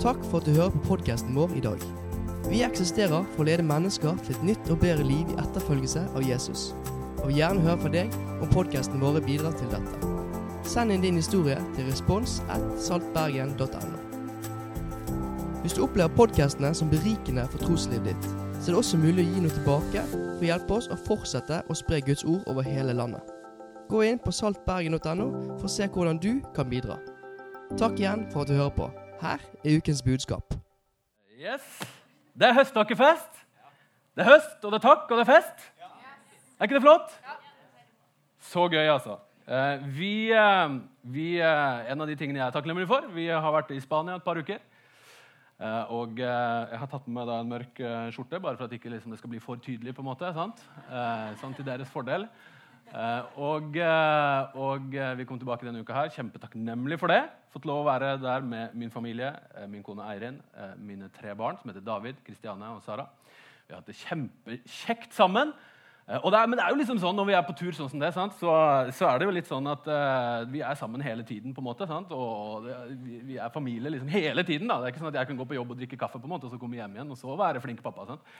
Takk for at du hører på podkasten vår i dag. Vi eksisterer for å lede mennesker til et nytt og bedre liv i etterfølgelse av Jesus. Og vil gjerne høre fra deg om podkasten våre bidrar til dette. Send inn din historie til respons at saltbergen.no. Hvis du opplever podkastene som berikende for troslivet ditt, så er det også mulig å gi noe tilbake for å hjelpe oss å fortsette å spre Guds ord over hele landet. Gå inn på saltbergen.no for å se hvordan du kan bidra. Takk igjen for at du hører på. Her er ukens budskap. Yes. Det er høsttakkefest. Det er høst, og det er takk, og det er fest. Er ikke det flott? Så gøy, altså. Eh, vi, eh, vi, eh, en av de tingene jeg er takknemlig for Vi har vært i Spania et par uker. Og jeg har tatt med meg en mørk skjorte, bare for at ikke liksom, det skal bli for tydelig. på en måte, sant? Sånn til deres fordel. Og, og vi kom tilbake denne uka her. Kjempetakknemlig for det. Fått lov å være der med min familie, min kone Eirin, mine tre barn, som heter David, Kristiane og Sara. Vi har hatt det kjempekjekt sammen. Eh, det er, men det er jo liksom sånn når vi er på tur, sånn som det, så, så, er det jo litt sånn at uh, vi er sammen hele tiden. på en måte, sant? Og det, vi, vi, er familie liksom hele tiden. da. Det er ikke sånn at jeg kan gå på jobb og drikke kaffe på en måte, og så komme hjem igjen og så være flink pappa. sant?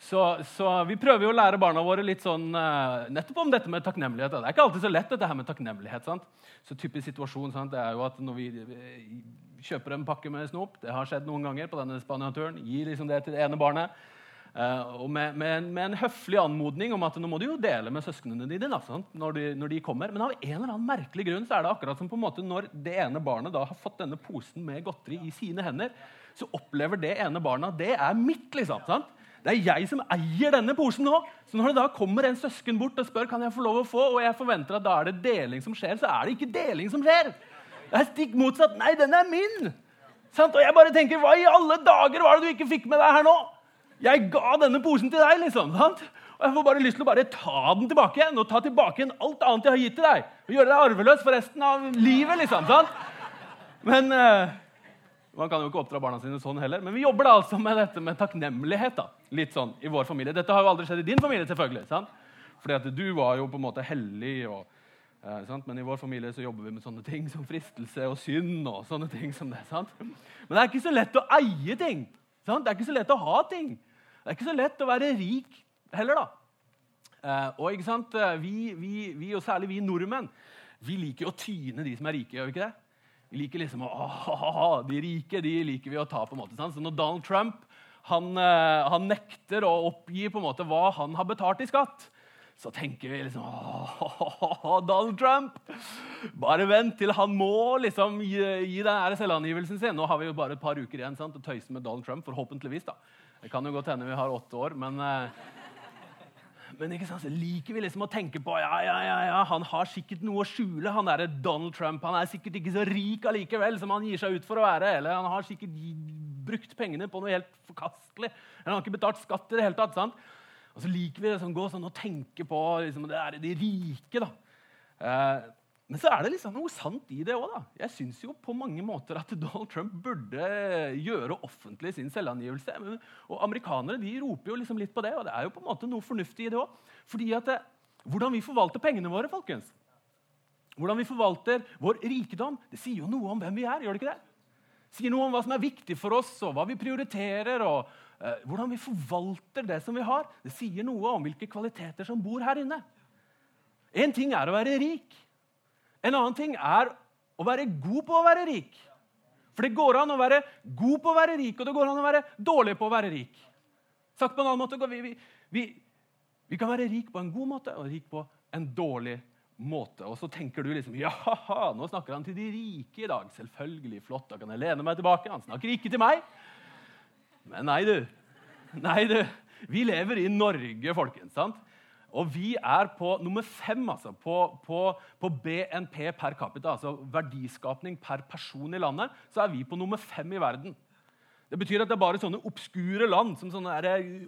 Så, så, vi prøver jo å lære barna våre litt sånn, uh, nettopp om dette med takknemlighet. Det er ikke alltid så lett, dette her med takknemlighet. sant? Så typisk situasjon sant? det er jo at når vi, kjøper en pakke med snop Det har skjedd noen ganger på denne Spania-turen. Gir liksom det til det ene barnet. Uh, og med, med, en, med, en, høflig anmodning om at nå må du jo dele med søsknene dine da, når, de, når, de, kommer. Men av en eller annen merkelig grunn så er det akkurat som på en måte når det ene barnet da har fått denne posen med godteri i sine hender, så opplever det ene barnet det er mitt. liksom, sant? Det er jeg som eier denne posen nå. Så når det da kommer en søsken bort og spør kan jeg få lov å få, og jeg forventer at da er det deling som skjer, så er det ikke deling som skjer. Det er stikk motsatt. Nei, den er min! Sant? Og jeg bare tenker, Hva i alle dager var det du ikke fikk med deg her nå? Jeg ga denne posen til deg, liksom. sant? Og Jeg får bare lyst til å bare ta den tilbake igjen og ta tilbake igjen alt annet jeg har gitt til deg. Og gjøre deg arveløs for resten av livet, liksom. sant? Men uh, Man kan jo ikke oppdra barna sine sånn heller. Men vi jobber da altså med dette med takknemlighet da, litt sånn i vår familie. Dette har jo aldri skjedd i din familie, selvfølgelig. sant? Fordi at du var jo på en måte hellig. og uh, Men i vår familie så jobber vi med sånne ting som fristelse og synd. og sånne ting som det, sant? Men det er ikke så lett å eie ting. sant? Det er ikke så lett å ha ting. Det er ikke så lett å være rik heller, da. Eh, og ikke sant, eh, vi, vi, vi, og særlig vi nordmenn, vi liker jo å tyne de som er rike. gjør vi ikke det? Vi liker liksom å, De rike de liker vi å ta. på en måte. Sant? Så når Donald Trump han, eh, han, nekter å oppgi på en måte hva han har betalt i skatt, så tenker vi liksom Åh, Donald Trump! Bare vent til han må liksom gi, gi den selvangivelsen sin. Nå har vi jo bare et par uker igjen sant, å tøyse med Donald Trump, forhåpentligvis. da. Det kan jo godt hende vi har åtte år, men eh, men liker vi liksom å tenke på ja, ja, ja, ja, han har sikkert noe å skjule. Han er Donald Trump. Han er sikkert ikke så rik allikevel som han gir seg ut for å være. Eller han har sikkert brukt pengene på noe helt forkastelig. Eller han har ikke betalt skatt i det hele tatt. sant? Og så liker vi liksom gå sånn og tenke på liksom, det er de rike. da. Eh, men så er det liksom noe sant i det òg. Jeg syns jo på mange måter at Donald Trump burde gjøre offentlig sin selvangivelse. Og amerikanere de roper jo liksom litt på det, og det er jo på en måte noe fornuftig i det òg. Fordi at Hvordan vi forvalter pengene våre, folkens, hvordan vi forvalter vår rikdom, det sier jo noe om hvem vi er. gjør det ikke? Det sier noe om hva som er viktig for oss, og hva vi prioriterer. og uh, Hvordan vi forvalter det som vi har. Det sier noe om hvilke kvaliteter som bor her inne. Én ting er å være rik. En annen ting er å være god på å være rik. For det går an å være god på å være rik, og det går an å være dårlig på å være rik. Sagt på en annen måte, vi, vi, vi kan være rik på en god måte og rik på en dårlig måte. Og så tenker du liksom ja, nå snakker han til de rike i dag. Selvfølgelig, flott, da kan jeg lene meg tilbake. Han snakker ikke til meg. Men nei, du. Nei, du. Vi lever i Norge, folkens. sant? Og vi er på nummer fem altså, på, på, på, BNP per capita, altså verdiskapning per person i landet. Så er vi på nummer fem i verden. Det betyr at det er bare sånne obskure land som sånne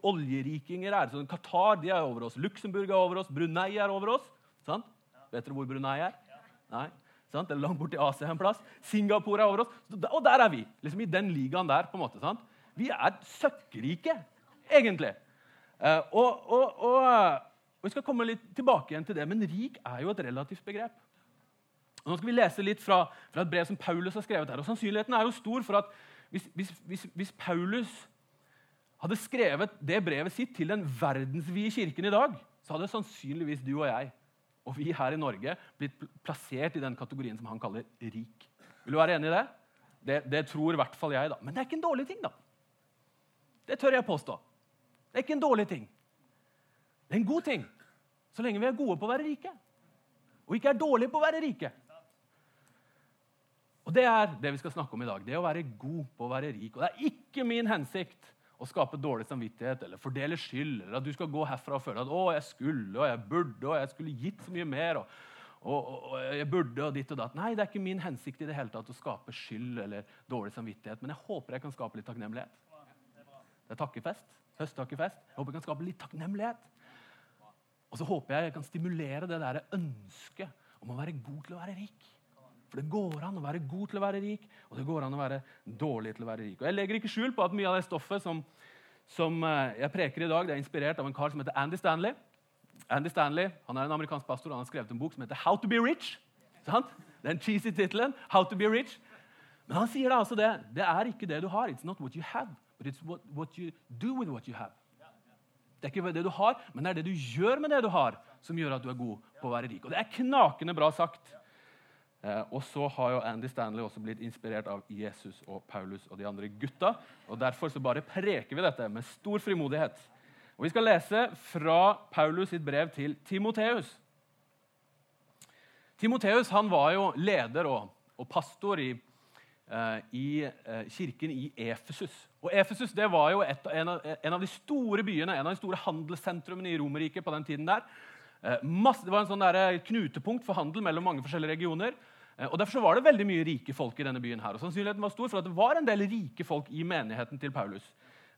oljerikinger er. Sånn Qatar de er over oss, Luxembourg er over oss, Brunei er over oss. Sant? Vet dere hvor Brunei er? Nei? Sant? Det er langt borti Asia en plass. Singapore er over oss. Og der er vi. liksom I den ligaen der. på en måte, sant? Vi er søkkrike, egentlig. Uh, og, og, og og Vi skal komme litt tilbake igjen til det, men rik er jo et relativt begrep. Og nå skal vi lese litt fra, fra et brev som Paulus har skrevet her. og Sannsynligheten er jo stor for at hvis, hvis, hvis, hvis Paulus hadde skrevet det brevet sitt til den verdensvide kirken i dag, så hadde sannsynligvis du og jeg og vi her i Norge blitt plassert i den kategorien som han kaller rik. Vil du være enig i det? Det, det tror i hvert fall jeg. da. Men det er ikke en dårlig ting. da. Det tør jeg påstå. Det er ikke en dårlig ting. Det er en god ting, så lenge vi er gode på å være rike. Og ikke er dårlige på å være rike. Og Det er det vi skal snakke om i dag. Det å være god på å være rik. Og Det er ikke min hensikt å skape dårlig samvittighet eller fordele skyld. Eller at du skal gå herfra og føle at 'å, jeg skulle, og jeg burde, og jeg skulle gitt så mye mer'. Og, og, og, jeg burde, og ditt og datt. Nei, det er ikke min hensikt i det hele tatt å skape skyld eller dårlig samvittighet. Men jeg håper jeg kan skape litt takknemlighet. Det er takkefest. Høsttakkefest. Jeg håper jeg kan skape litt takknemlighet. Og så håper jeg jeg kan stimulere det der ønsket om å være god til å være rik. For det går an å være god til å være rik, og det går an å være dårlig til å være rik. Og Jeg legger ikke skjul på at mye av det stoffet som, som eh, jeg preker i dag, det er inspirert av en kar som heter Andy Stanley. Andy Stanley han er en amerikansk pastor han har skrevet en bok som heter How to be rich. Sant? Den cheesy tittelen. How to be rich. Men han sier da altså det. Det er ikke det du har. It's not what you have, but it's what, what you do with what you have. Det er ikke det du har, men det er det du gjør med det du har, som gjør at du er god på å være rik. Og det er knakende bra sagt. Eh, og så har jo Andy Stanley også blitt inspirert av Jesus og Paulus og de andre gutta. og Derfor så bare preker vi dette med stor frimodighet. Og Vi skal lese fra Paulus sitt brev til Timoteus. Timoteus han var jo leder og, og pastor i, eh, i eh, kirken i Efesus. Og Efesus det var jo et, en, av, en, av, de store byene, en av de store handelssentrumene i Romerriket på den tiden. der. Eh, masse, det var en sånn der, knutepunkt for handel mellom mange forskjellige regioner. Eh, og Derfor så var det veldig mye rike folk i denne byen. her, og Sannsynligheten var stor for at det var en del rike folk i menigheten til Paulus.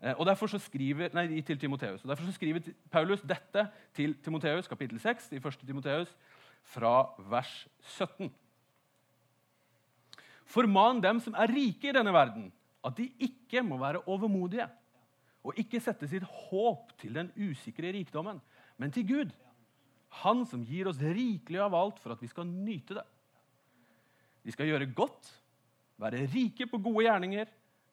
Eh, og derfor så skriver, nei, til Timoteus. Og derfor så skriver Paulus dette til Timoteus, kapittel 6, i 1. Timoteus, fra vers 17. Forman dem som er rike i denne verden, at de ikke må være overmodige og ikke sette sitt håp til den usikre rikdommen, men til Gud, Han som gir oss rikelig av alt for at vi skal nyte det. De skal gjøre godt, være rike på gode gjerninger,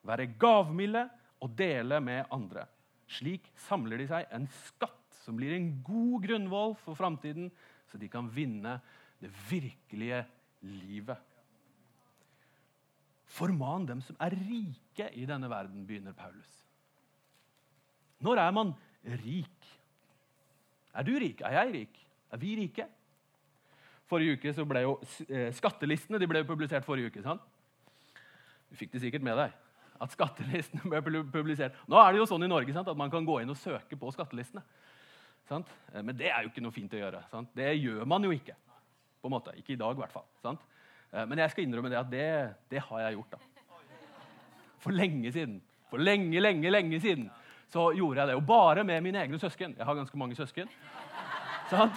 være gavmilde og dele med andre. Slik samler de seg en skatt som blir en god grunnvoll for framtiden, så de kan vinne det virkelige livet. Forman dem som er rike i denne verden, begynner Paulus. Når er man rik? Er du rik? Er jeg rik? Er vi rike? Forrige uke så ble jo eh, Skattelistene de ble publisert forrige uke. sant? Du fikk det sikkert med deg at skattelistene ble publisert. Nå er det jo sånn i Norge sant, at man kan gå inn og søke på skattelistene. Sant? Eh, men det er jo ikke noe fint å gjøre. Sant? Det gjør man jo ikke. på en måte. Ikke i dag, i hvert fall. Sant? Eh, men jeg skal innrømme det at det, det har jeg gjort. da. For lenge siden. For lenge, lenge, lenge siden så gjorde jeg det. Og bare med mine egne søsken. Jeg har ganske mange søsken. Sånn?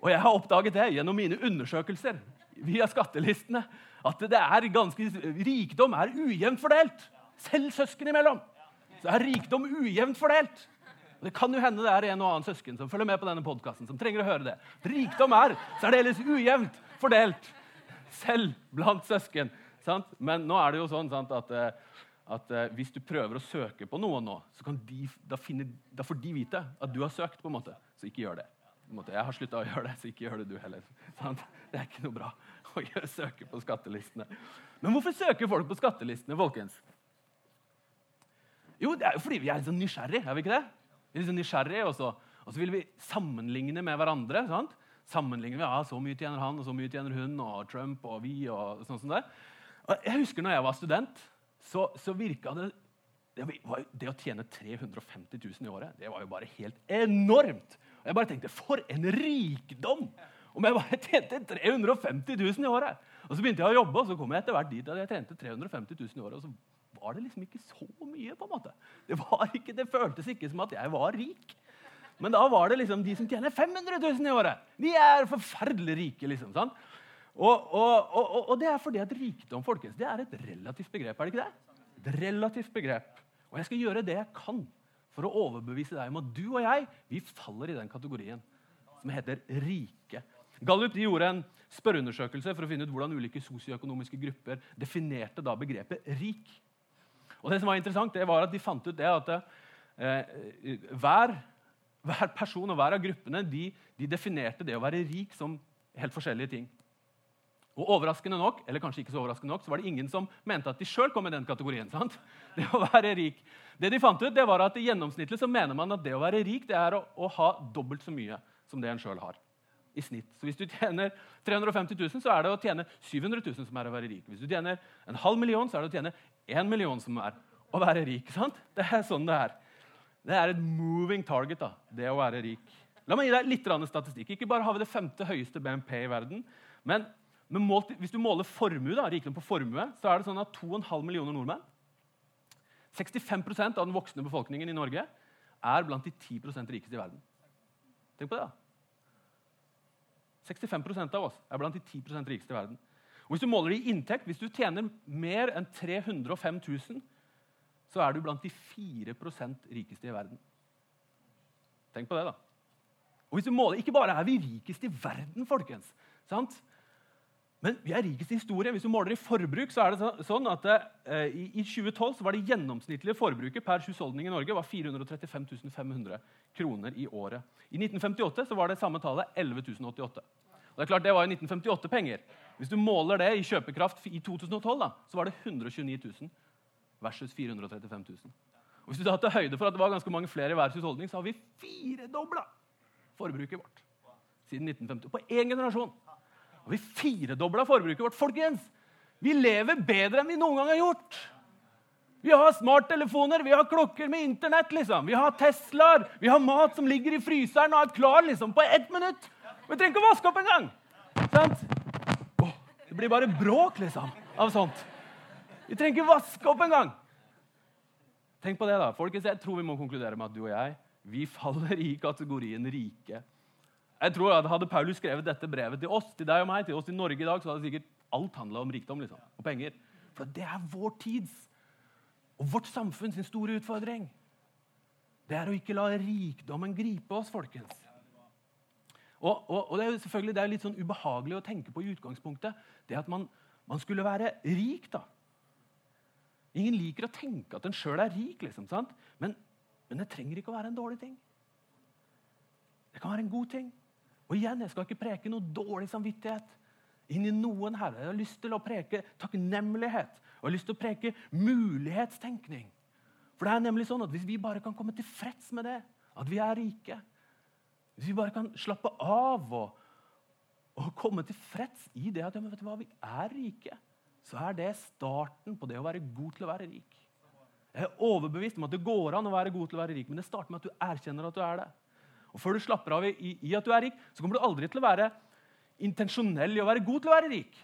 Og jeg har oppdaget det gjennom mine undersøkelser via skattelistene at det er ganske, rikdom er ujevnt fordelt. Selv søsken imellom. Så er rikdom ujevnt fordelt. Og Det kan jo hende det er en og annen søsken som følger med på denne podkasten, som trenger å høre det. Rikdom er særdeles ujevnt fordelt, selv blant søsken. Sant? Men nå er det jo sånn sant, at, eh, at, eh, hvis du prøver å søke på noen nå, så de, da, finne, da, får de vite at du har søkt. på en måte, Så ikke gjør det. Jeg har slutta å gjøre det, så ikke gjør det du heller. Sant? Det er ikke noe bra å søke på skattelistene. Men hvorfor søker folk på skattelistene, folkens? Jo, det er jo fordi vi er litt sånn nysgjerrige. er vi ikke det? Vi er litt sånn så, og så vil vi sammenligne med hverandre. sant? Sammenligner vi, ja, Så mye tjener han, og så mye tjener hun, og Trump og vi. og sånn som det. Jeg husker når jeg var student, så, så virka det det, var, det, å tjene 350 000 i året det var jo bare helt enormt. Og jeg bare tenkte For en rikdom! Om jeg bare tjente 350 000 i året. Og Så begynte jeg å jobbe, og så kom jeg etter hvert dit at jeg tjente 350 000 i året. Og så var det liksom ikke så mye. på en måte. Det, ikke, det føltes ikke som at jeg var rik. Men da var det liksom de som tjener 500 000 i året. De er forferdelig rike. liksom, sånn. Og, og, og, og, det er fordi at rikdom folkens, det er et relativt begrep. er det ikke det? Et relativt begrep. Og jeg skal gjøre det jeg kan for å overbevise deg om at du og jeg vi faller i den kategorien som heter rike. Gallup de gjorde en spørreundersøkelse for å finne ut hvordan ulike sosioøkonomiske grupper definerte da begrepet rik. Og det som var interessant, det var at De fant ut det at eh, hver, hver, person og hver av gruppene de, de definerte det å være rik som helt forskjellige ting. Og overraskende nok, eller kanskje ikke så overraskende nok, så var det ingen som mente at de sjøl kom i den kategorien. sant? Det å være rik. Det de fant ut, det var at i gjennomsnittlig så mener man at det å være rik det er å, å ha dobbelt så mye som det en sjøl har. i snitt. Så Hvis du tjener 350 000, så er det å tjene 700 000 som er å være rik. Hvis du tjener en halv million, så er det å tjene én million som er å være rik. sant? Det er sånn det er. Det er et moving target, da, det å være rik. La meg gi deg litt statistikk. Ikke bare har vi det femte høyeste BNP i verden, men målt, hvis du måler formue, da, rikdom på formue, så er det sånn at 2,5 millioner nordmenn 65% av den voksne befolkningen i Norge er blant de 10% rikeste i verden. Tenk på det. da. 65% av oss er blant de 10% rikeste i verden. Og Hvis du måler det i inntekt, hvis du tjener mer enn 305 000, så er du blant de 4% rikeste i verden. Tenk på det, da. Og hvis du måler, Ikke bare er vi rikest i verden, folkens. sant? Men vi er rikest i historie. Hvis du måler i forbruk, så er det sånn at eh, i 2012 så var det gjennomsnittlige forbruket per husholdning i Norge var 435 500 kroner i året. I 1958 så var det samme tallet 11 088. Og det er klart det var jo 1958-penger. Hvis du måler det i kjøpekraft i 2012, da, så var det 129 000 versus 435 000. Og hvis du da tar høyde for at det var ganske mange flere i hver husholdning, så har vi firedobla forbruket vårt siden 1950. På én generasjon. har vi firedobla forbruket vårt. Folkens, vi lever bedre enn vi noen gang har gjort. Vi har smarttelefoner, vi har klokker med Internett. liksom. Vi har Teslaer, vi har mat som ligger i fryseren og er klar liksom, på ett minutt. Vi trenger ikke å vaske opp engang! Oh, det blir bare bråk liksom, av sånt. Vi trenger ikke vaske opp engang! Tenk på det, da. Folkens, Jeg tror vi må konkludere med at du og jeg vi faller i kategorien rike. Jeg tror at Hadde Paulus skrevet dette brevet til oss, til deg og meg, til oss i Norge i dag, så hadde sikkert alt handla om rikdom liksom, og penger. For det er vår tids og vårt samfunn sin store utfordring. Det er å ikke la rikdommen gripe oss, folkens. Og, og, og det er jo selvfølgelig det er litt sånn ubehagelig å tenke på i utgangspunktet. Det at man, man skulle være rik, da. Ingen liker å tenke at en sjøl er rik, liksom? Men, men det trenger ikke å være en dårlig ting. Det kan være en god ting. Og igjen, Jeg skal ikke preke noe dårlig samvittighet inn i noen her. Jeg har lyst til å preke takknemlighet og jeg har lyst til å preke mulighetstenkning. For det er nemlig sånn at Hvis vi bare kan komme til freds med det, at vi er rike Hvis vi bare kan slappe av og, og komme til freds i det at ja, vet du hva, vi er rike, så er det starten på det å være god til å være rik. Jeg er overbevist om at det går an å være god til å være rik, men det starter med at du erkjenner at du er det. Og Før du slapper av i, i, at du er rik, så kommer du aldri til å være intensjonell i å være god til å være rik.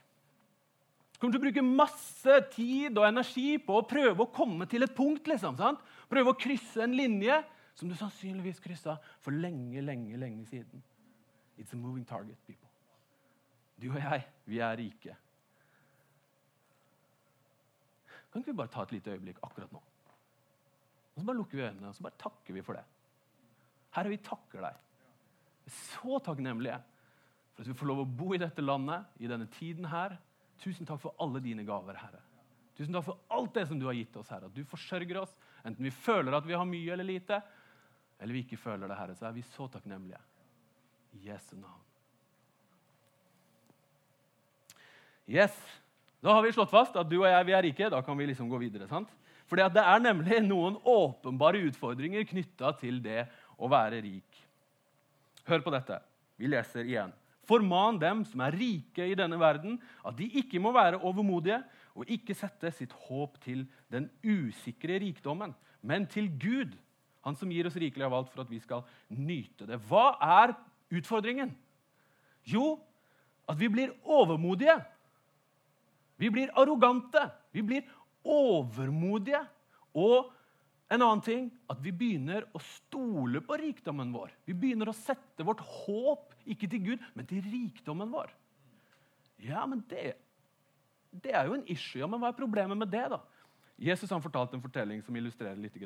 Du kommer til å bruke masse tid og energi på å prøve å komme til et punkt. liksom, sant? Prøve å krysse en linje som du sannsynligvis kryssa for lenge, lenge, lenge siden. It's a moving target, people. Du og jeg, vi er rike. Kan ikke vi bare ta et lite øyeblikk akkurat nå? Og Så bare lukker vi øynene og så bare takker vi for det. Herre, vi takker deg. Vi er så takknemlige for at vi får lov å bo i dette landet, i denne tiden her. Tusen takk for alle dine gaver, Herre. Tusen takk for alt det som du har gitt oss, Herre. At du forsørger oss, enten vi føler at vi har mye eller lite, eller vi ikke føler det, Herre. Så er vi så takknemlige. I Jesu navn. Yes. Da har vi slått fast at du og jeg vi er rike. Da kan vi liksom gå videre. sant? Fordi Det er nemlig noen åpenbare utfordringer knytta til det å være rik. Hør på dette. Vi leser igjen. Forman dem som er rike i denne verden, at de ikke må være overmodige og ikke sette sitt håp til den usikre rikdommen, men til Gud, Han som gir oss rikelig av alt for at vi skal nyte det. Hva er utfordringen? Jo, at vi blir overmodige. Vi blir arrogante. Vi blir overmodige og en annen ting at vi begynner å stole på rikdommen vår. Vi begynner å sette vårt håp ikke til Gud, men til rikdommen vår. Ja, men det, det er jo en issue. Ja, men hva er problemet med det? da? Jesus han fortalte en fortelling som illustrerer litt.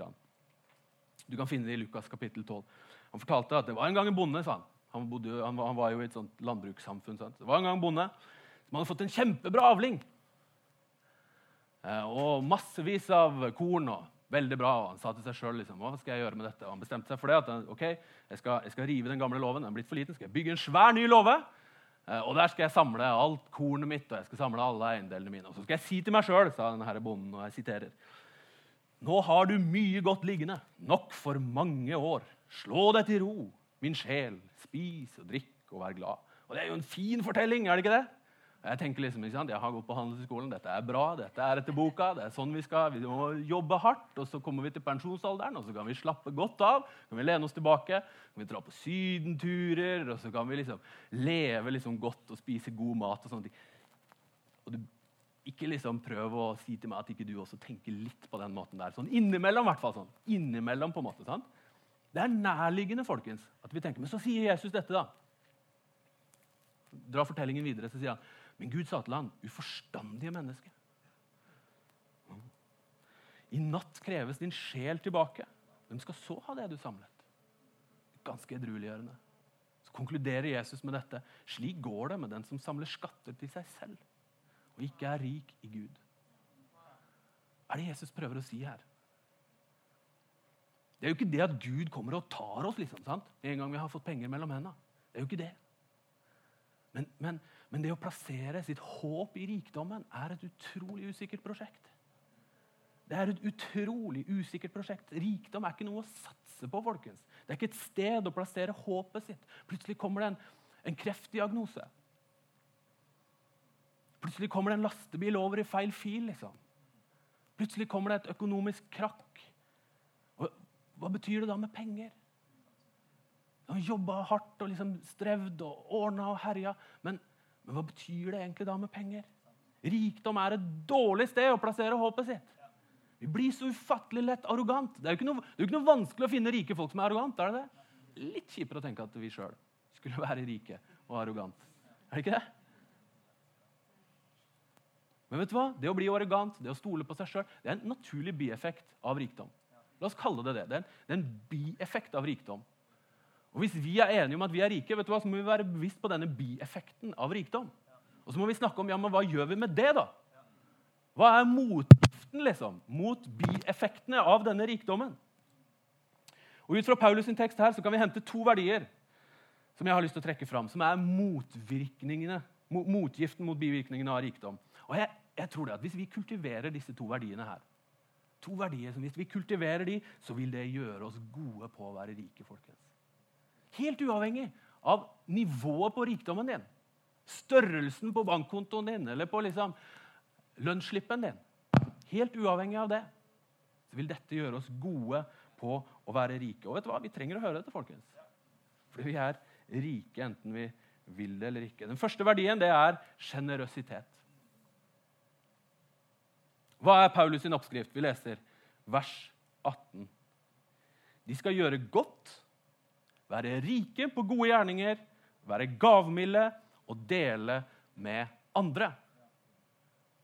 Du kan finne det i Lukas kapittel 12. Han fortalte at det var en gang en bonde. sa Han Han, bodde, han, han var jo i et sånt landbrukssamfunn. Sant? Det var en gang en bonde som hadde fått en kjempebra avling. Eh, og massevis av korn. og Veldig bra. og Han sa til seg sjøl liksom, hva skal jeg gjøre med dette. Og han bestemte seg for det. at ok, jeg skal, jeg skal rive den gamle låven. Den er blitt for liten. Skal jeg bygge en svær ny låve? Eh, og der skal jeg samle alt kornet mitt og jeg skal samle alle eiendelene mine. Og så skal jeg si til meg sjøl, sa denne bonden, og jeg siterer Nå har du mye godt liggende, nok for mange år. Slå deg til ro, min sjel. Spis og drikk og vær glad. Og Det er jo en fin fortelling, er det ikke det? Jeg tenker liksom, ikke sant? Jeg har gått på handelshøyskolen. Dette er bra. Dette er etter boka. det er sånn Vi skal. Vi må jobbe hardt, og så kommer vi til pensjonsalderen, og så kan vi slappe godt av. kan vi lene oss tilbake, kan vi dra på sydenturer, og så kan vi liksom leve liksom godt og spise god mat. og sånne ting. Og du, Ikke liksom prøv å si til meg at ikke du også tenker litt på den måten der. Sånn innimellom, i hvert fall. sånn. Innimellom, på en måte. sant? Det er nærliggende folkens, at vi tenker, Men så sier Jesus dette, da. Dra fortellingen videre. så sier han, men Gud sa til han, uforstandige menneske. I natt kreves din sjel tilbake. Hvem skal så ha det du samlet? Ganske edrueliggjørende. Så konkluderer Jesus med dette. Slik går det med den som samler skatter til seg selv og ikke er rik i Gud. Er det Jesus prøver å si her? Det er jo ikke det at Gud kommer og tar oss liksom, sant? en gang vi har fått penger mellom hendene. Det er jo ikke det. Men, men, men det å plassere sitt håp i rikdommen er et utrolig usikkert prosjekt. Det er et utrolig usikkert prosjekt. Rikdom er ikke noe å satse på. folkens. Det er ikke et sted å plassere håpet sitt. Plutselig kommer det en, en kreftdiagnose. Plutselig kommer det en lastebil over i feil fil. liksom. Plutselig kommer det et økonomisk krakk. Og, hva betyr det da med penger? Han jobba hardt og liksom strevd og ordna og herja. Men, men, hva betyr det egentlig da med penger? Rikdom er et dårlig sted å plassere håpet sitt. Vi blir så ufattelig lett arrogant. Det er jo ikke noe, jo ikke noe vanskelig å finne rike folk som er arrogant. er det det? Litt kjipere å tenke at vi sjøl skulle være rike og arrogant. Er det ikke det? Men vet du hva? det å bli arrogant, det å stole på seg sjøl, det er en naturlig bieffekt av rikdom. La oss kalle det det. Det er en, det er en bieffekt av rikdom. Og Hvis vi er enige om at vi er rike, vet du hva, så må vi være bevisst på denne bieffekten av rikdom. Og så må vi snakke om ja, men hva gjør vi med det, da? Hva er motgiften liksom, mot bieffektene av denne rikdommen? Og Ut fra Paulus' sin tekst her så kan vi hente to verdier som jeg har lyst til å trekke fram, som er motvirkningene, motgiften mot bivirkningene av rikdom. Og jeg, jeg tror det at Hvis vi kultiverer disse to verdiene her, to verdier som hvis vi kultiverer de, så vil det gjøre oss gode på å være rike. folkens. Helt uavhengig av nivået på rikdommen din. Størrelsen på bankkontoen din eller på liksom lønnsslippen din. Helt uavhengig av det så vil dette gjøre oss gode på å være rike. Og vet du hva? Vi trenger å høre dette, folkens. Fordi vi er rike enten vi vil det eller ikke. Den første verdien det er sjenerøsitet. Hva er Paulus sin oppskrift? Vi leser vers 18. De skal gjøre godt være rike på gode gjerninger, være gavmilde og dele med andre.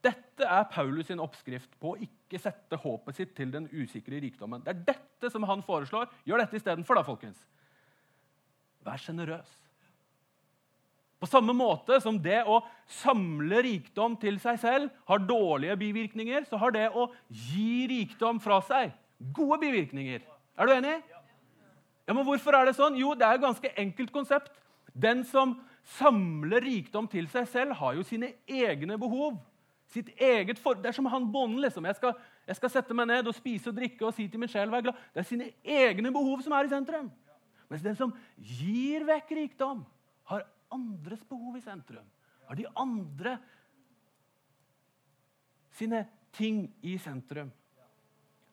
Dette er Paulus sin oppskrift på å ikke sette håpet sitt til den usikre rikdommen. Det er dette som han foreslår. Gjør dette istedenfor, da, folkens. Vær sjenerøs. På samme måte som det å samle rikdom til seg selv har dårlige bivirkninger, så har det å gi rikdom fra seg gode bivirkninger. Er du enig? Ja, men Hvorfor er det sånn? Jo, det er et ganske enkelt konsept. Den som samler rikdom til seg selv, har jo sine egne behov. Sitt eget for... Det er som han bonden. liksom. Jeg skal, jeg skal, sette meg ned og spise og drikke og si til min sjel vær glad. Det er sine egne behov som er i sentrum. Mens den som gir vekk rikdom, har andres behov i sentrum. Har de andre sine ting i sentrum.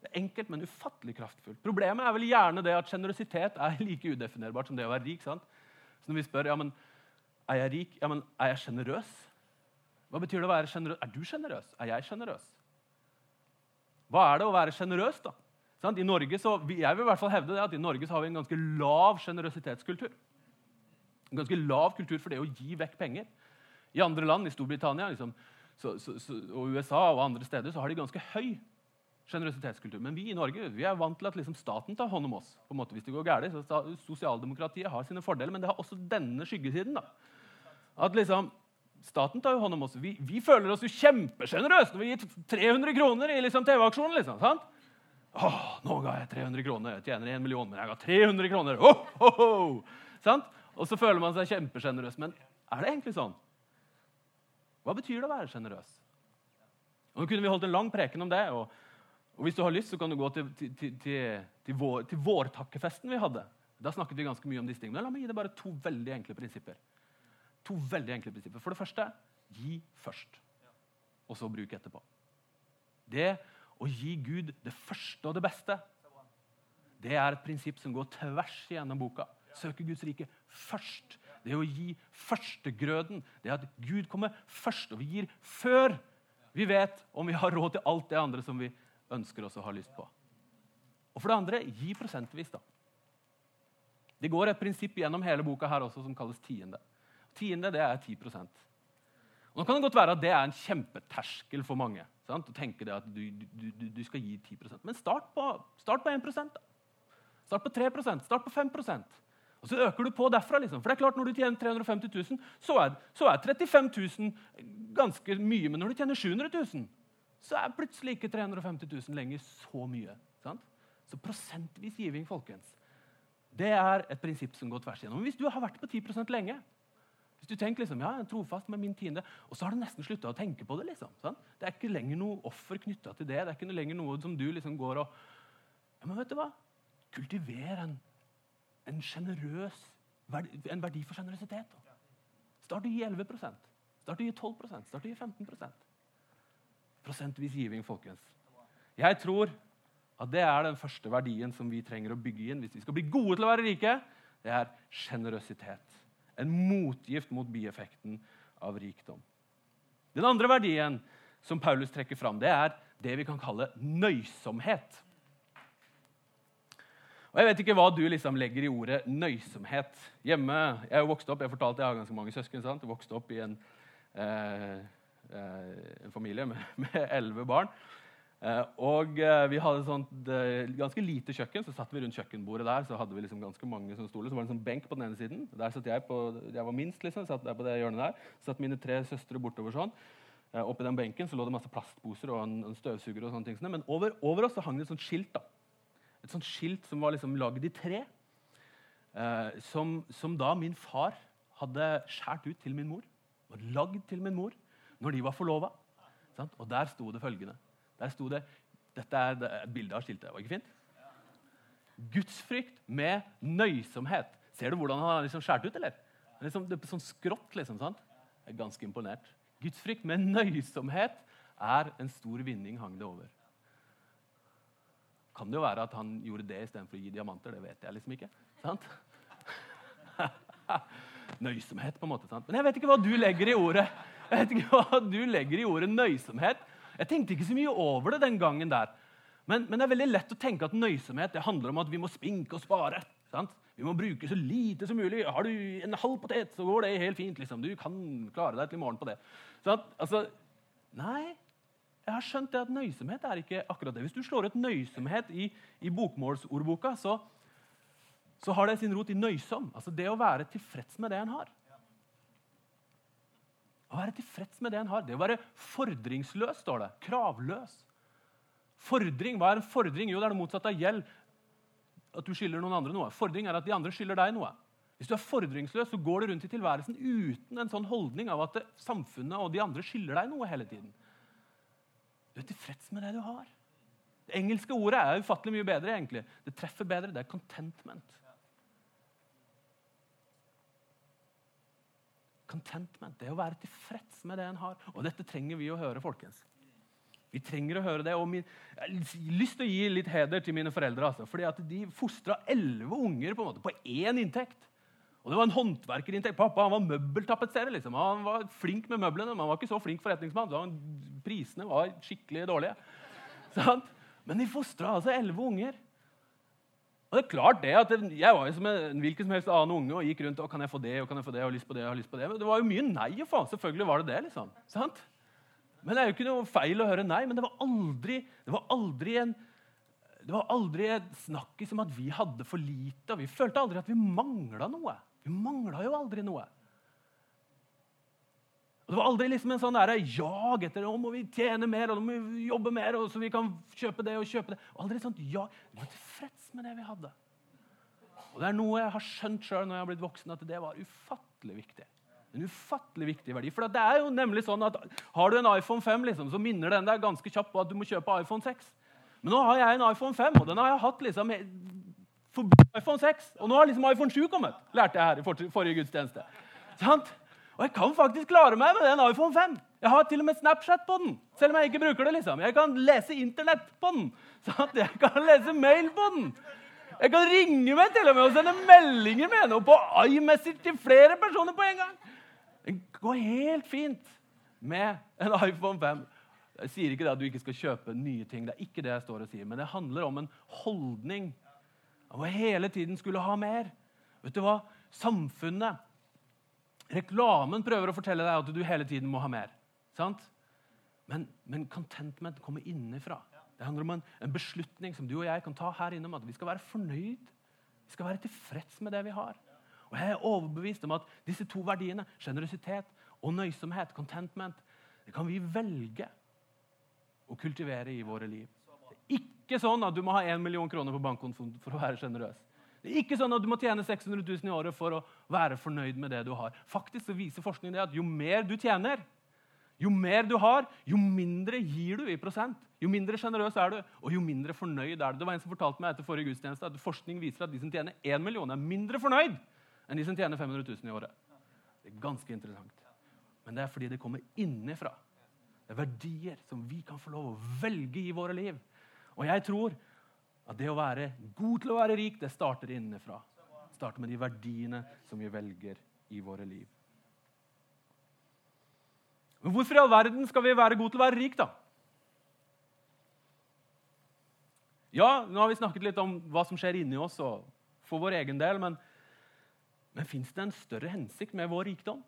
Det er enkelt, men ufattelig kraftfullt. Problemet er vel gjerne det at sjenerøsitet er like udefinerbart som det å være rik. sant? Så når vi spør ja, men, er jeg rik, ja, men er jeg sjenerøs, hva betyr det å være sjenerøs? Er du sjenerøs? Er jeg sjenerøs? Hva er det å være sjenerøs? da? I Norge så, jeg vil i hvert fall hevde det at i Norge så har vi en ganske lav sjenerøsitetskultur. En ganske lav kultur for det å gi vekk penger. I andre land, i Storbritannia liksom, så, så, og USA og andre steder, så har de ganske høy generøsitetskultur. Men vi i Norge vi er vant til at liksom staten tar hånd om oss. på en måte hvis det går gærlig. Så Sosialdemokratiet har sine fordeler, men det har også denne skyggesiden. da. At liksom, Staten tar jo hånd om oss. Vi, vi føler oss jo kjempesjenerøse når vi gir 300 kroner i liksom TV-aksjonen. liksom, sant? Åh, nå ga jeg 300 kroner. Jeg tjener 1 million, men jeg ga 300 kroner. Oh, oh, oh. Sant? Og så føler man seg kjempesjenerøs. Men er det egentlig sånn? Hva betyr det å være sjenerøs? Nå kunne vi holdt en lang preken om det. Og, og hvis du har lyst, så kan du gå til, til, til, til, vår, til vårtakkefesten vi hadde. Da snakket vi ganske mye om disse tingene. La meg gi deg bare to veldig enkle prinsipper. To veldig enkle prinsipper. For det første gi først, og så bruk etterpå. Det å gi Gud det første og det beste, det er et prinsipp som går tvers igjennom boka. Søke Guds rike først. Det å gi førstegrøden. Det at Gud kommer først, og vi gir før vi vet om vi har råd til alt det andre som vi ønsker oss og har lyst på. Og for det andre, gi prosentvis. da. Det går et prinsipp gjennom hele boka her også som kalles tiende. Tiende det er 10% Og Nå kan det godt være at det er en kjempeterskel for mange. Sant? å tenke det at du, du, du skal gi 10% Men start på, start på 1 da. Start på 3% start på 5% Og så øker du på derfra. liksom. For det er klart Når du tjener 350 000, så er, så er 35 000 ganske mye. Men når du tjener 700 000, så er plutselig ikke 350 000 lenger så mye. Sant? Så prosentvis giving, folkens, det er et prinsipp som går tvers igjennom. Men hvis du har vært på 10% lenge, hvis du tenker liksom, ja, jeg er trofast med min tiende, og så har du nesten slutta å tenke på det. liksom, sant? Det er ikke lenger noe offer knytta til det. Det er ikke lenger noe som du liksom går og ja, Men vet du hva? Kultiver en, en generøs en verdi for sjenerøsitet. Start å gi 11 Start å gi 12 Start å gi 15 Prosentvis giving, folkens. Jeg tror at det er den første verdien som vi trenger å bygge inn hvis vi skal bli gode til å være rike. Det er sjenerøsitet. En motgift mot bieffekten av rikdom. Den andre verdien som Paulus trekker fram, det er det vi kan kalle nøysomhet. Og Jeg vet ikke hva du liksom legger i ordet nøysomhet. Hjemme, Jeg er jo vokst opp, jeg fortalte jeg har ganske mange søsken. sant? Jeg vokste opp i en, eh, en familie med elleve barn. Eh, og eh, vi hadde sånt eh, ganske lite kjøkken. Så satt vi rundt kjøkkenbordet der. Så hadde vi liksom ganske mange sånne stoler. Så var det en sånn benk på den ene siden. Der satt Jeg på, jeg var minst, liksom, satt der på det hjørnet der. Så satt mine tre søstre bortover sånn. Eh, oppi den benken så lå det masse plastposer og en, en støvsuger. og sånne ting. Men over, over oss så hang det et sånt skilt. da. Et sånt skilt som var liksom lagd i tre. Eh, som, som da min far hadde skåret ut til min mor. Og lagd til min mor når de var forlova. Og der sto det følgende. Der sto det Dette er et bilde av skiltet. Var ikke fint? Gudsfrykt med nøysomhet. Ser du hvordan han har liksom skåret ut? eller? Liksom, det er sånn skrått, liksom. sant? Jeg er ganske imponert. Gudsfrykt med nøysomhet er en stor vinning, hang det over. Kan det jo være at han gjorde det istedenfor å gi diamanter? Det vet jeg liksom ikke. sant? Nøysomhet, på en måte. sant? Men jeg vet ikke hva du legger i ordet Jeg vet ikke hva du legger i ordet nøysomhet. Jeg tenkte ikke så mye over det den gangen der. Men, men det er veldig lett å tenke at nøysomhet det handler om at vi må spinke og spare. sant? Vi må bruke så lite som mulig. Har du en halv potet, så går det helt fint. liksom. Du kan klare deg til i morgen på det. At, altså, nei, jeg har skjønt det at nøysomhet er ikke akkurat det. Hvis du slår ut nøysomhet i, i bokmålsordboka, så, så har det sin rot i nøysom. Altså det å være tilfreds med det en har. Å være tilfreds med det en har. Det å være fordringsløs, står det. Kravløs. Fordring, Hva er en fordring? Jo, det er det motsatte av gjeld. At du skylder noen andre noe. Fordring er at de andre skylder deg noe. Hvis du er fordringsløs, så går du rundt i tilværelsen uten en sånn holdning av at samfunnet og de andre skylder deg noe hele tiden. Du er tilfreds med det du har. Det engelske ordet er ufattelig mye bedre. egentlig. Det treffer bedre. Det er contentment. Contentment, Det å være tilfreds med det en har. Og dette trenger vi å høre, folkens. Vi trenger å høre det. og min, Jeg har lyst til å gi litt heder til mine foreldre. Altså, fordi at De fostra elleve unger på en måte, på én inntekt. Og det var en håndverkerinntekt. Pappa han var møbeltapetserer. Liksom. Han var flink med møblene, men han var ikke så flink forretningsmann. Var, prisene var skikkelig dårlige. Men de fostra altså elleve unger. Og det er klart det at Jeg var jo som en hvilken som helst annen unge og gikk rundt og kan jeg få det, og kan jeg få det, og lyst på det, og lyst på det. Men det var jo mye nei å få. Selvfølgelig var det det. liksom. Sant? Men det er jo ikke noe feil å høre nei, men det var aldri, det var aldri en det var aldri et snakk som at vi hadde for lite. og Vi følte aldri at vi mangla noe. Vi mangla jo aldri noe. Og Det var aldri liksom en sånn der jag etter å må vi tjene mer og må vi jobbe mer, og så vi kan kjøpe det og kjøpe det. Aldri aldri sånt ja. Vi var tilfreds med det vi hadde. Og Det er noe jeg har skjønt sjøl når jeg har blitt voksen, at det var ufattelig viktig. En ufattelig viktig verdi. For det er jo nemlig sånn at Har du en iPhone 5, liksom, så minner den deg ganske kjapt på at du må kjøpe iPhone 6. Men nå har jeg en iPhone 5, og den har jeg hatt liksom forbi iPhone 6. Og nå har liksom iPhone 7 kommet, lærte jeg her i forrige gudstjeneste. Sant? Og jeg kan faktisk klare meg med den iPhone 5. Jeg har til og med Snapchat på den. selv om Jeg ikke bruker det liksom. Jeg kan lese Internett på den. Sant? Jeg kan lese mail på den. Jeg kan ringe meg til og med og sende meldinger med henne på iMessage til flere personer på en gang. Det går helt fint med en iPhone 5. Jeg sier ikke at du ikke skal kjøpe nye ting. Det er ikke det jeg står og sier, Men det handler om en holdning av å hele tiden skulle ha mer. Vet du hva? Samfunnet Reklamen prøver å fortelle deg at du hele tiden må ha mer. Sant? Men, men contentment kommer innenfra. Det handler om en, en, beslutning som du og jeg kan ta her inne at vi skal være fornøyd. Vi skal være tilfreds med det vi har. Og Jeg er overbevist om at disse to verdiene, sjenerøsitet og nøysomhet, contentment, det kan vi velge å kultivere i våre liv. Det er ikke sånn at du må ha 1 million kroner på bankkontoen for å være sjenerøs. Det er ikke sånn at du må tjene 600 000 i året for å være fornøyd med det du har. Faktisk så viser forskning det at Jo mer du tjener, jo mer du har, jo mindre gir du i prosent. Jo mindre sjenerøs er du, og jo mindre fornøyd er du. Det var En som fortalte meg etter forrige gudstjeneste at forskning viser at de som tjener 1 million, er mindre fornøyd enn de som tjener 500 000 i året. Det er ganske interessant. Men det er fordi det kommer innenfra. Det er verdier som vi kan få lov å velge i våre liv. Og jeg tror at det å være god til å være rik, det starter innenfra. Det starter med de verdiene som vi velger i våre liv. Men hvorfor i all verden skal vi være gode til å være rik, da? Ja, nå har vi snakket litt om hva som skjer inni oss og for vår egen del, men, men fins det en større hensikt med vår rikdom?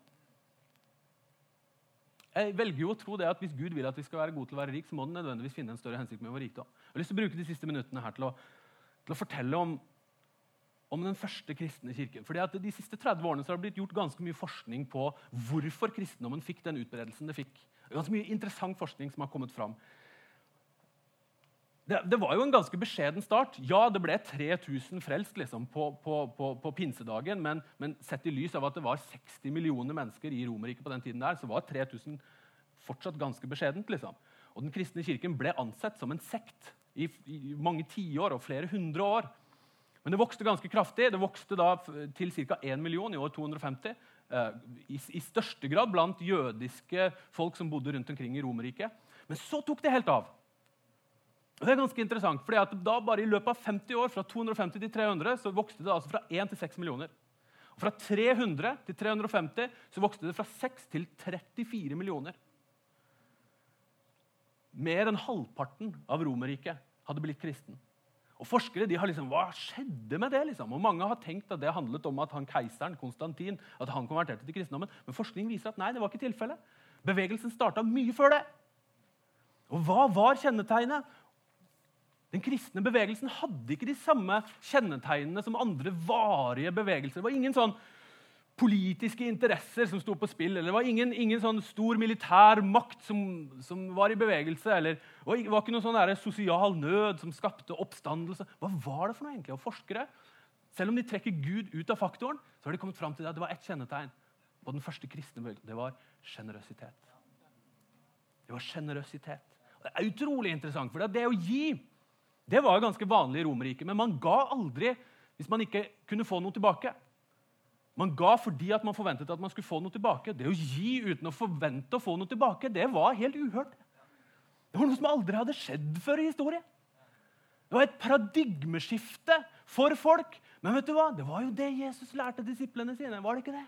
Jeg velger jo å tro det at Hvis Gud vil at vi skal være gode til å være rik, så må den nødvendigvis finne en større hensikt med vår rikdom. Jeg har lyst til å bruke de siste minuttene her til å, til å fortelle om, om, den første kristne kirken. Fordi at De siste 30 årene har det blitt gjort ganske mye forskning på hvorfor kristendommen fikk den utbredelsen det fikk. Ganske mye interessant forskning som har kommet fram. Det, det, var jo en ganske beskjeden start. Ja, det ble 3000 frelst liksom, på, på, på, på, pinsedagen, men, men, sett i lys av at det var 60 millioner mennesker i Romerriket på den tiden, der, så var 3000 fortsatt ganske beskjedent. Liksom. Og Den kristne kirken ble ansett som en sekt i, i mange tiår og flere hundre år. Men det vokste ganske kraftig. Det vokste da til ca. 1 million i år 250. Eh, i, I største grad blant jødiske folk som bodde rundt omkring i Romerriket. Men så tok det helt av. Og det er ganske interessant, fordi at da bare I løpet av 50 år, fra 250 til 300, så vokste det altså fra 1 til 6 millioner. Og Fra 300 til 350 så vokste det fra 6 til 34 millioner. Mer enn halvparten av Romerriket hadde blitt kristen. Og Forskere de har liksom, hva skjedde med det? liksom? Og Mange har tenkt at det handlet om at han keiseren Konstantin at han konverterte til kristendommen. Men forskning viser at nei, det var ikke tilfellet. Bevegelsen starta mye før det. Og Hva var kjennetegnet? Den kristne bevegelsen hadde ikke de samme kjennetegnene som andre varige bevegelser. Det var ingen sånn politiske interesser som sto på spill. eller Det var ingen, ingen sånn stor militær makt som, som, var i bevegelse. eller Det var ikke noen sånn sosial nød som skapte oppstandelse. Hva var det for noe egentlig? Og forskere, selv om de trekker Gud ut av faktoren, så har de kommet fram til at det var ett kjennetegn på den første kristne bevegelsen. Det var sjenerøsitet. Det var sjenerøsitet. Det er utrolig interessant, for det å gi det var ganske vanlig i Romerriket, men man ga aldri hvis man ikke kunne få noe tilbake. Man ga fordi at man forventet at man skulle få noe tilbake. Det å gi uten å forvente å få noe tilbake, det var helt uhørt. Det var noe som aldri hadde skjedd før i historien. Det var et paradigmeskifte for folk. Men vet du hva? det var jo det Jesus lærte disiplene sine. var det ikke det?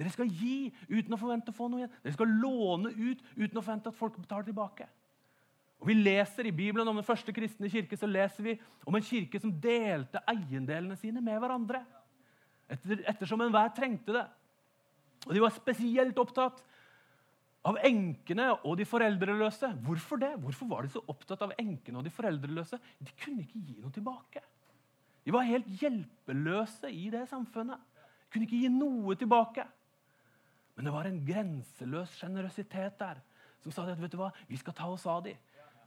Dere skal gi uten å forvente å få noe igjen. Dere skal låne ut uten å forvente at folk betaler tilbake. Og vi leser I Bibelen om den første kristne kirke så leser vi om en kirke som delte eiendelene sine med hverandre. Etter, ettersom enhver trengte det. Og De var spesielt opptatt av enkene og de foreldreløse. Hvorfor det? Hvorfor var de så opptatt av enkene og de foreldreløse? De kunne ikke gi noe tilbake. De var helt hjelpeløse i det samfunnet. De kunne ikke gi noe tilbake. Men det var en grenseløs sjenerøsitet der som sa at vet du hva, vi skal ta oss av dem.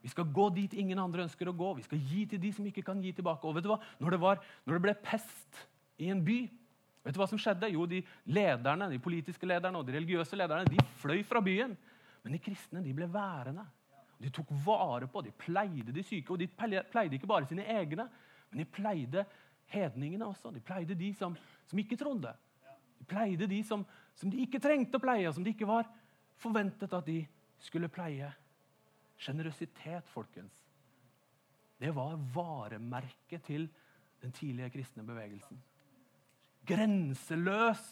Vi skal gå dit ingen andre ønsker å gå. Vi skal gi til de som ikke kan gi tilbake. Og vet du hva? Når det, var, når det ble pest i en by, vet du hva som skjedde? Jo, de lederne, de politiske lederne og de religiøse lederne de fløy fra byen. Men de kristne de ble værende. De tok vare på, de pleide de syke. Og de pleide ikke bare sine egne, men de pleide hedningene også. De pleide de som, som ikke trodde. De pleide de som, som, de ikke trengte å pleie, og som de ikke var forventet at de skulle pleie. Sjenerøsitet, folkens. Det var varemerket til den tidlige kristne bevegelsen. Grenseløs,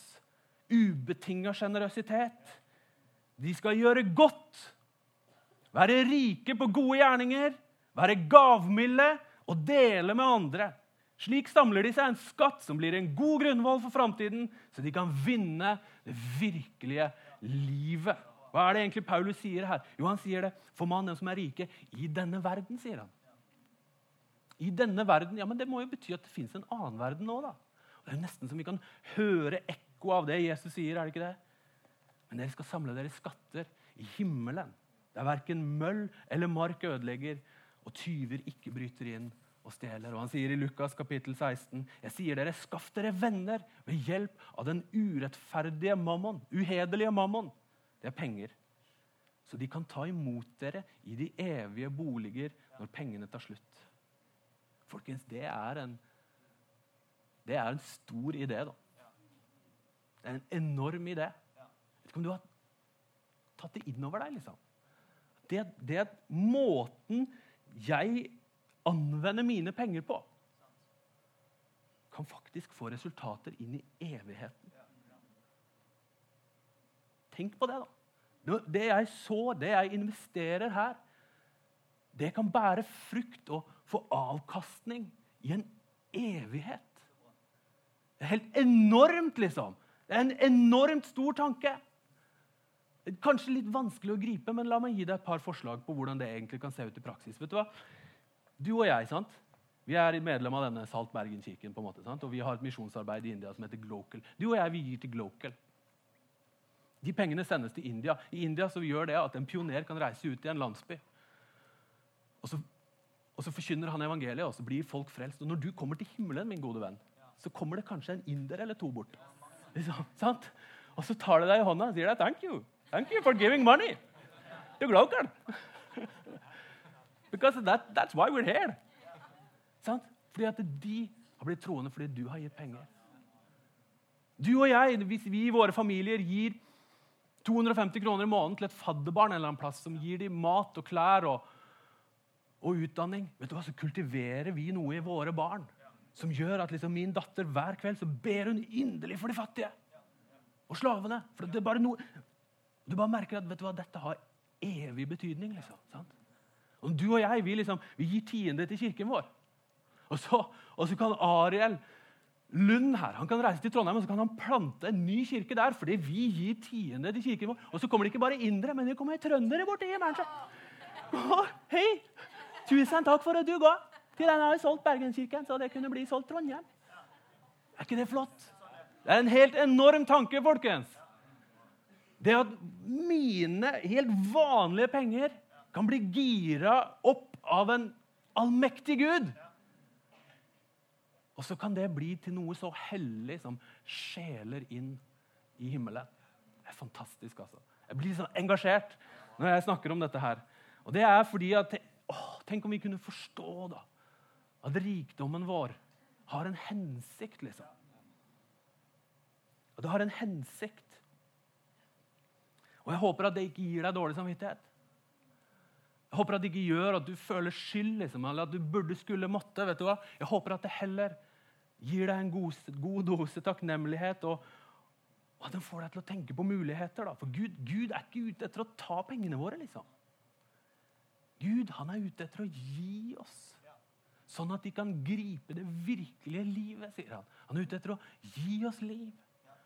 ubetinga sjenerøsitet. De skal gjøre godt, være rike på gode gjerninger, være gavmilde og dele med andre. Slik samler de seg en skatt som blir en god grunnvoll for framtiden, så de kan vinne det virkelige livet. Hva er det egentlig Paulus sier her? Jo, Han sier det for mannen som er rike i denne verden. sier han. I denne verden, ja, men Det må jo bety at det fins en annen verden nå. da. Det er nesten som vi kan høre ekko av det Jesus sier. er det ikke det? Men dere skal samle deres skatter i himmelen, der verken møll eller mark ødelegger, og tyver ikke bryter inn og stjeler. Og Han sier i Lukas kapittel 16.: Jeg sier dere, skaff dere venner ved hjelp av den urettferdige mammon, uhederlige mammon det er penger. Så de kan ta imot dere i de evige boliger når pengene tar slutt. Folkens, det er en, det er en stor idé, da. Det er en enorm idé. Vet ikke om du har tatt det inn over deg. liksom. Det, det måten jeg anvender mine penger på, kan faktisk få resultater inn i evigheten. Tenk på det, da. Det jeg så, det jeg investerer her, det kan bære frukt og få avkastning i en evighet. Det er helt enormt, liksom. Det er en enormt stor tanke. Kanskje litt vanskelig å gripe, men la meg gi deg et par forslag på hvordan det egentlig kan se ut i praksis. Vet Du hva? Du og jeg sant? Vi er medlem av denne Salt Bergen-kirken, på en måte, sant? og vi har et misjonsarbeid i India som heter Glocal. Du og jeg vi gir til Glocal. De pengene sendes til India. I India så gjør det at en pioner kan reise ut i en landsby. Og så, og så forkynner han evangeliet, og så blir folk frelst. Og når du kommer til himmelen, min gode venn, så kommer det kanskje en inder eller to bort. Liksom? Og så tar de deg i hånda og sier deg, 'Thank you. Thank you for giving money Du Glocal.' Because that, that's why we're here. Sant? Fordi at de har blitt troende fordi du har gitt penger. Du og jeg, hvis vi i våre familier gir 250 kroner i måneden til et fadderbarn en eller annen plass som gir dem mat og klær og, og utdanning. Vet du hva, Så kultiverer vi noe i våre barn som gjør at liksom min datter hver kveld så ber hun inderlig for de fattige og slavene. For det er bare noe, Du bare merker at vet du hva, dette har evig betydning. liksom, sant? Og Du og jeg vi, liksom, vi gir tiende til kirken vår. Og så, og så kan Ariel Lund her. Han kan reise til Trondheim og så kan han plante en ny kirke der. fordi vi gir tiende til kirken vår. Og så kommer det ikke bare indere, men det kommer trøndere borti. Hei! Tusen takk for at du ga. Til den har solgt Bergenskirken, så det kunne bli solgt Trondheim. Er ikke det flott? Det er en helt enorm tanke, folkens. Det at mine helt vanlige penger kan bli gira opp av en allmektig Gud. Og så kan det bli til noe så hellig som sjeler inn i himmelen. Det er fantastisk, altså. Jeg blir sånn engasjert når jeg snakker om dette her. Og det er fordi at å, Tenk om vi kunne forstå da, at rikdommen vår har en hensikt, liksom. Og det har en hensikt. Og jeg håper at det ikke gir deg dårlig samvittighet. Jeg håper at det ikke gjør at du føler skyld, liksom, eller at du burde skulle måtte. vet du hva? Jeg håper at det heller gir deg en god, god dose takknemlighet, og, og, at den får deg til å tenke på muligheter. Da. For Gud, Gud, er ikke ute etter å ta pengene våre. liksom. Gud han er ute etter å gi oss, sånn at de kan gripe det virkelige livet. sier Han Han er ute etter å gi oss liv.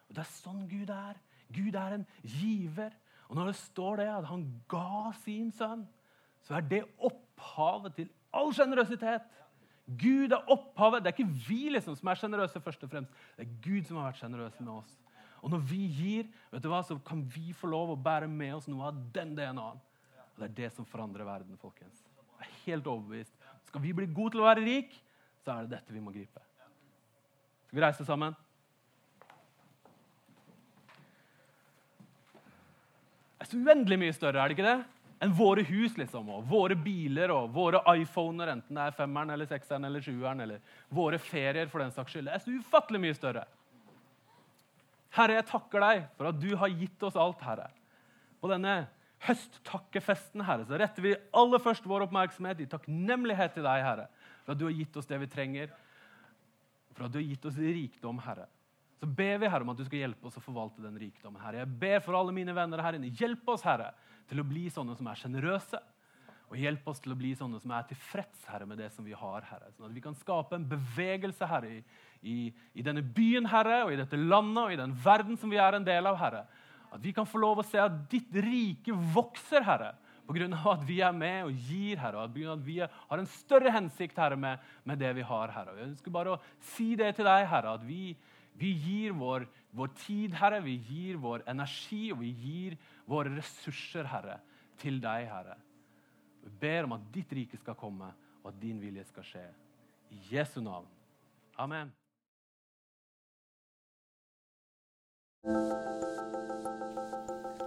Og Det er sånn Gud er. Gud er en giver. Og når det står det at han ga sin sønn, så er det opphavet til all sjenerøsitet. Gud er opphavet. Det er ikke vi liksom som er sjenerøse, først og fremst. Det er Gud som har vært sjenerøs med oss. Og når vi gir, vet du hva, så kan vi få lov å bære med oss noe av den DNA-en. Og Det er det som forandrer verden, folkens. Jeg er helt overbevist. Skal vi bli gode til å være rik, så er det dette vi må gripe. Skal vi reise sammen? Det er så uendelig mye større, er det ikke det? Enn våre hus liksom, og våre biler og våre iPhoner, enten det er femmeren eller sekseren eller sjueren, eller våre ferier for den saks skyld. Det er så ufattelig mye større. Herre, jeg takker deg for at du har gitt oss alt, Herre. På denne høsttakkefesten, Herre, så retter vi aller først vår oppmerksomhet i takknemlighet til deg, Herre, for at du har gitt oss det vi trenger, for at du har gitt oss rikdom, Herre. Så ber vi Herre om at du skal hjelpe oss å forvalte den rikdommen. Herre. Jeg ber for alle mine venner her inne. Hjelp oss, Herre, til å bli sånne som er sjenerøse. Og hjelp oss til å bli sånne som er tilfreds Herre, med det som vi har. Herre. Sånn at vi kan skape en bevegelse Herre, i, i, i, denne byen Herre, og i dette landet og i den verden som vi er en del av. Herre. At vi kan få lov å se at ditt rike vokser, Herre. Pga. at vi er med og gir, Herre, og at vi har en større hensikt Herre, med, med det vi har. Herre. Jeg ønsker bare å si det til deg, Herre, at vi, vi gir vår, vår, tid, Herre, vi gir vår energi og vi gir våre ressurser, Herre, til deg, Herre. Vi ber om at ditt rike skal komme, og at din vilje skal skje. I Jesu navn. Amen.